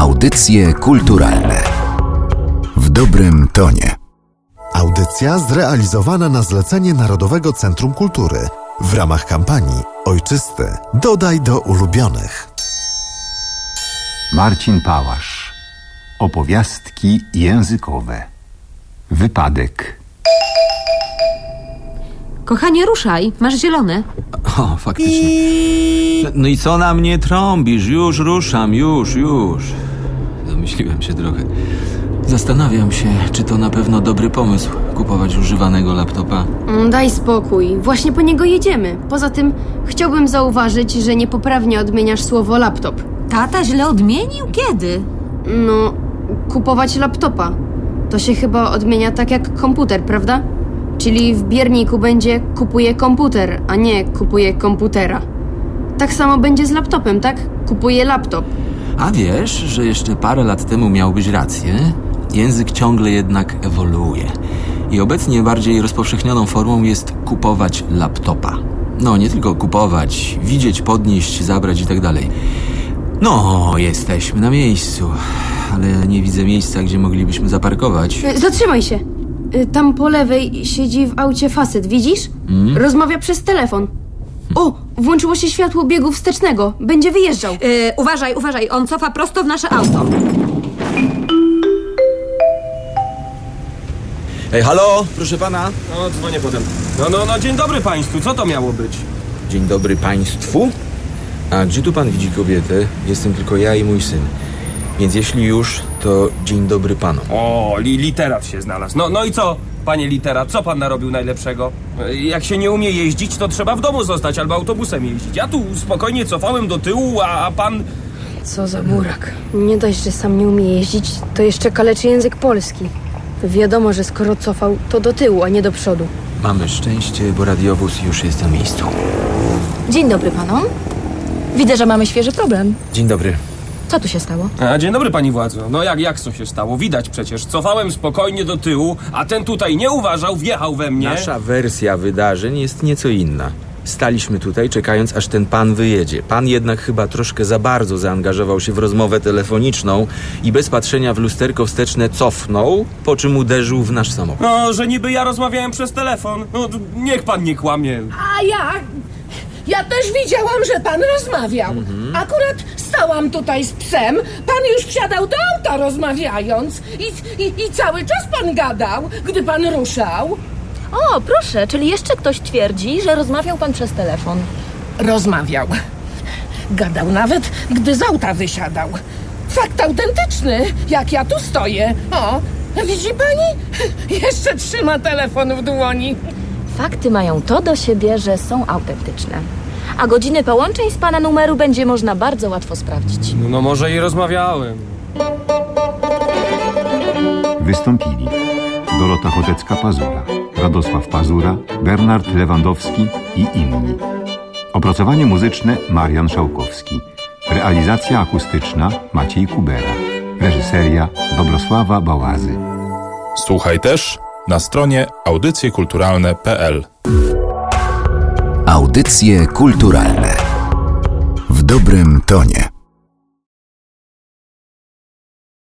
Audycje kulturalne w dobrym tonie. Audycja zrealizowana na zlecenie Narodowego Centrum Kultury w ramach kampanii Ojczysty dodaj do ulubionych. Marcin Pałasz. Opowiastki językowe. Wypadek. Kochanie, ruszaj, masz zielone. O, faktycznie. No, no i co na mnie trąbisz? Już ruszam, już, już. Domyśliłem się trochę. Zastanawiam się, czy to na pewno dobry pomysł kupować używanego laptopa. Mm, Daj spokój, właśnie po niego jedziemy. Poza tym chciałbym zauważyć, że niepoprawnie odmieniasz słowo laptop. Tata źle odmienił? Kiedy? No, kupować laptopa. To się chyba odmienia tak jak komputer, prawda? Czyli w bierniku będzie kupuję komputer, a nie kupuję komputera. Tak samo będzie z laptopem, tak? Kupuję laptop. A wiesz, że jeszcze parę lat temu miałbyś rację? Język ciągle jednak ewoluuje. I obecnie bardziej rozpowszechnioną formą jest kupować laptopa. No, nie tylko kupować, widzieć, podnieść, zabrać i tak dalej. No, jesteśmy na miejscu, ale nie widzę miejsca, gdzie moglibyśmy zaparkować. Y, Zatrzymaj się. Y, Tam po lewej siedzi w aucie facet, widzisz? Rozmawia przez telefon. O, włączyło się światło biegu wstecznego. Będzie wyjeżdżał. Yy, uważaj, uważaj, on cofa prosto w nasze auto. Ej, halo, proszę pana. No, dzwonię potem. No, no, no, dzień dobry państwu, co to miało być? Dzień dobry państwu. A gdzie tu pan widzi kobietę? Jestem tylko ja i mój syn. Więc jeśli już, to dzień dobry panom. O, li, literat się znalazł. No, no i co, panie literat, co pan narobił najlepszego? E, Jak się nie umie jeździć, to trzeba w domu zostać albo autobusem jeździć. Ja tu spokojnie cofałem do tyłu, a, a pan... Co za burak. Nie dość, że sam nie umie jeździć, to jeszcze kaleczy język polski. Wiadomo, że skoro cofał, to do tyłu, a nie do przodu. Mamy szczęście, bo radiowóz już jest na miejscu. Dzień dobry panom. Widzę, że mamy świeży problem. Dzień dobry. Co tu się stało? A, dzień dobry pani władzo. No jak, jak co się stało? Widać przecież, cofałem spokojnie do tyłu, a ten tutaj nie uważał, wjechał we mnie. Nasza wersja wydarzeń jest nieco inna. Staliśmy tutaj, czekając, aż ten pan wyjedzie. Pan jednak chyba troszkę za bardzo zaangażował się w rozmowę telefoniczną i bez patrzenia w lusterko wsteczne cofnął, po czym uderzył w nasz samochód. No, że niby ja rozmawiałem przez telefon. No, niech pan nie kłamie. A ja. Ja też widziałam, że pan rozmawiał. Akurat stałam tutaj z psem. Pan już wsiadał do auta rozmawiając. I, i, I cały czas pan gadał, gdy pan ruszał. O, proszę, czyli jeszcze ktoś twierdzi, że rozmawiał pan przez telefon. Rozmawiał. Gadał nawet, gdy z auta wysiadał. Fakt autentyczny, jak ja tu stoję. O, widzi pani? Jeszcze trzyma telefon w dłoni. Fakty mają to do siebie, że są autentyczne. A godziny połączeń z pana numeru będzie można bardzo łatwo sprawdzić. No, no może i rozmawiałem. Wystąpili Dorota Chodecka-Pazura, Radosław Pazura, Bernard Lewandowski i inni. Opracowanie muzyczne Marian Szałkowski. Realizacja akustyczna Maciej Kubera. Reżyseria Dobrosława Bałazy. Słuchaj też na stronie audycjekulturalne.pl. Audycje kulturalne w dobrym tonie.